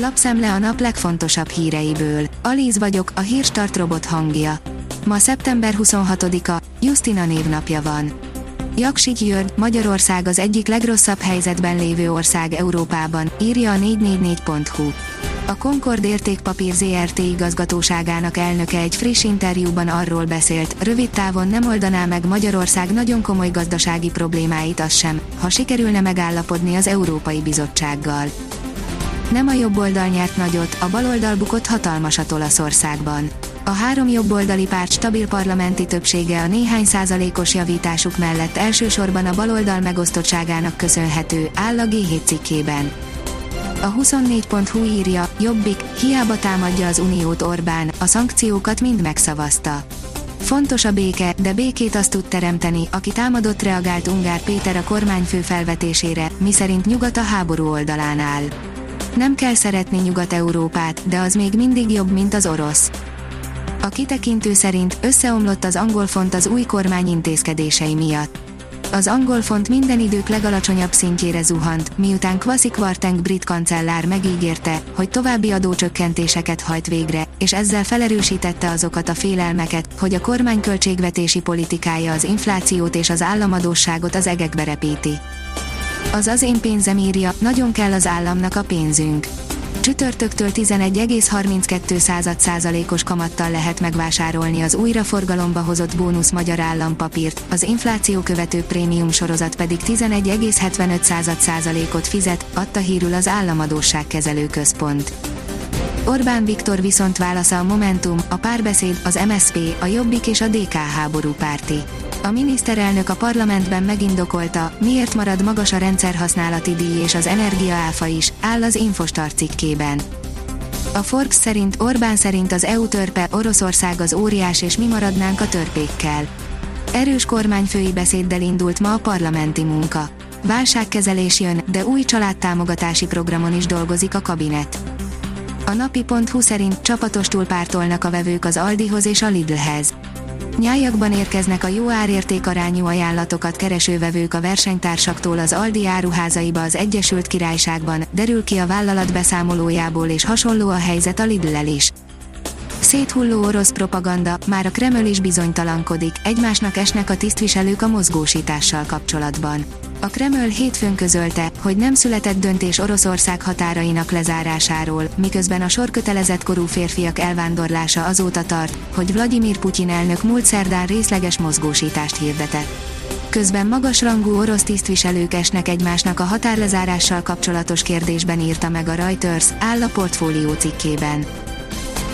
Lapszemle a nap legfontosabb híreiből. Alíz vagyok, a hírstart robot hangja. Ma szeptember 26-a, Justina névnapja van. Jaksik György, Magyarország az egyik legrosszabb helyzetben lévő ország Európában, írja a 444.hu. A Concord értékpapír ZRT igazgatóságának elnöke egy friss interjúban arról beszélt, rövid távon nem oldaná meg Magyarország nagyon komoly gazdasági problémáit az sem, ha sikerülne megállapodni az Európai Bizottsággal. Nem a jobb oldal nyert nagyot, a baloldal bukott hatalmasat Olaszországban. A három jobboldali párt stabil parlamenti többsége a néhány százalékos javításuk mellett elsősorban a baloldal megosztottságának köszönhető, áll a G7 cikkében. A 24.hu írja, Jobbik, hiába támadja az Uniót Orbán, a szankciókat mind megszavazta. Fontos a béke, de békét azt tud teremteni, aki támadott reagált Ungár Péter a kormányfő felvetésére, miszerint nyugat a háború oldalán áll. Nem kell szeretni Nyugat-Európát, de az még mindig jobb, mint az orosz. A kitekintő szerint összeomlott az angol font az új kormány intézkedései miatt. Az angol font minden idők legalacsonyabb szintjére zuhant, miután Kwasi Kwarteng brit kancellár megígérte, hogy további adócsökkentéseket hajt végre, és ezzel felerősítette azokat a félelmeket, hogy a kormány költségvetési politikája az inflációt és az államadósságot az egekbe repíti. Az az én pénzem írja, nagyon kell az államnak a pénzünk Csütörtöktől 11,32 százalékos kamattal lehet megvásárolni az újra forgalomba hozott bónusz magyar állampapírt, az infláció követő prémium sorozat pedig 11,75 százalékot fizet, adta hírül az Államadósságkezelő Központ. Orbán Viktor viszont válasza a Momentum, a párbeszéd, az MSP, a Jobbik és a DK háború párti. A miniszterelnök a parlamentben megindokolta, miért marad magas a rendszerhasználati díj és az energiaáfa is, áll az Infostar cikkében. A Forbes szerint Orbán szerint az EU törpe, Oroszország az óriás és mi maradnánk a törpékkel. Erős kormányfői beszéddel indult ma a parlamenti munka. Válságkezelés jön, de új családtámogatási programon is dolgozik a kabinet. A napi.hu szerint csapatostul pártolnak a vevők az Aldihoz és a Lidlhez. Nyájakban érkeznek a jó árértékarányú ajánlatokat kereső vevők a versenytársaktól az Aldi áruházaiba az Egyesült Királyságban, derül ki a vállalat beszámolójából és hasonló a helyzet a lidl is. Széthulló orosz propaganda, már a Kreml is bizonytalankodik, egymásnak esnek a tisztviselők a mozgósítással kapcsolatban. A Kreml hétfőn közölte, hogy nem született döntés Oroszország határainak lezárásáról, miközben a sorkötelezett korú férfiak elvándorlása azóta tart, hogy Vladimir Putyin elnök múlt szerdán részleges mozgósítást hirdetett. Közben magasrangú orosz tisztviselők esnek egymásnak a határlezárással kapcsolatos kérdésben írta meg a Reuters, áll a portfólió cikkében.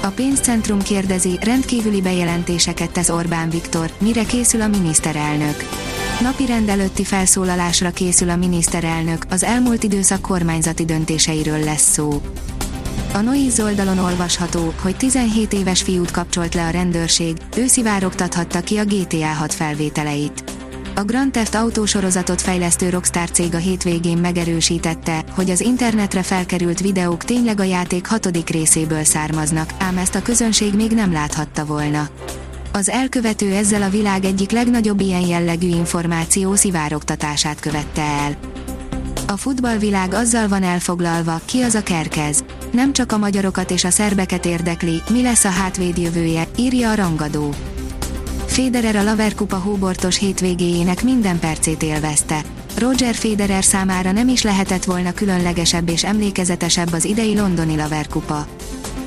A pénzcentrum kérdezi, rendkívüli bejelentéseket tesz Orbán Viktor, mire készül a miniszterelnök. Napi rendelőtti felszólalásra készül a miniszterelnök, az elmúlt időszak kormányzati döntéseiről lesz szó. A Noiz oldalon olvasható, hogy 17 éves fiút kapcsolt le a rendőrség, ő szivárogtathatta ki a GTA 6 felvételeit. A Grand Theft Auto sorozatot fejlesztő Rockstar cég a hétvégén megerősítette, hogy az internetre felkerült videók tényleg a játék hatodik részéből származnak, ám ezt a közönség még nem láthatta volna. Az elkövető ezzel a világ egyik legnagyobb ilyen jellegű információ szivárogtatását követte el. A futballvilág azzal van elfoglalva, ki az a kerkez. Nem csak a magyarokat és a szerbeket érdekli, mi lesz a hátvéd jövője, írja a rangadó. Federer a Laver Kupa hóbortos hétvégéjének minden percét élvezte. Roger Federer számára nem is lehetett volna különlegesebb és emlékezetesebb az idei londoni Laver Kupa.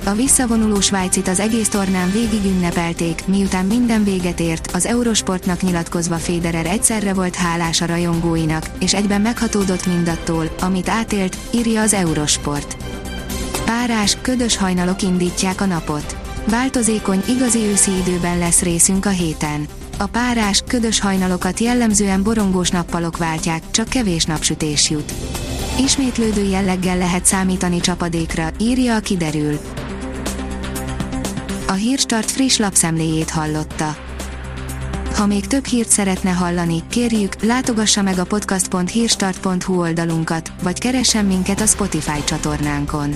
A visszavonuló Svájcit az egész tornán végig ünnepelték, miután minden véget ért, az Eurosportnak nyilatkozva Federer egyszerre volt hálás a rajongóinak, és egyben meghatódott mindattól, amit átélt, írja az Eurosport. Párás, ködös hajnalok indítják a napot. Változékony, igazi őszi időben lesz részünk a héten. A párás, ködös hajnalokat jellemzően borongós nappalok váltják, csak kevés napsütés jut. Ismétlődő jelleggel lehet számítani csapadékra, írja a kiderül. A Hírstart friss lapszemléjét hallotta. Ha még több hírt szeretne hallani, kérjük, látogassa meg a podcast.hírstart.hu oldalunkat, vagy keressen minket a Spotify csatornánkon.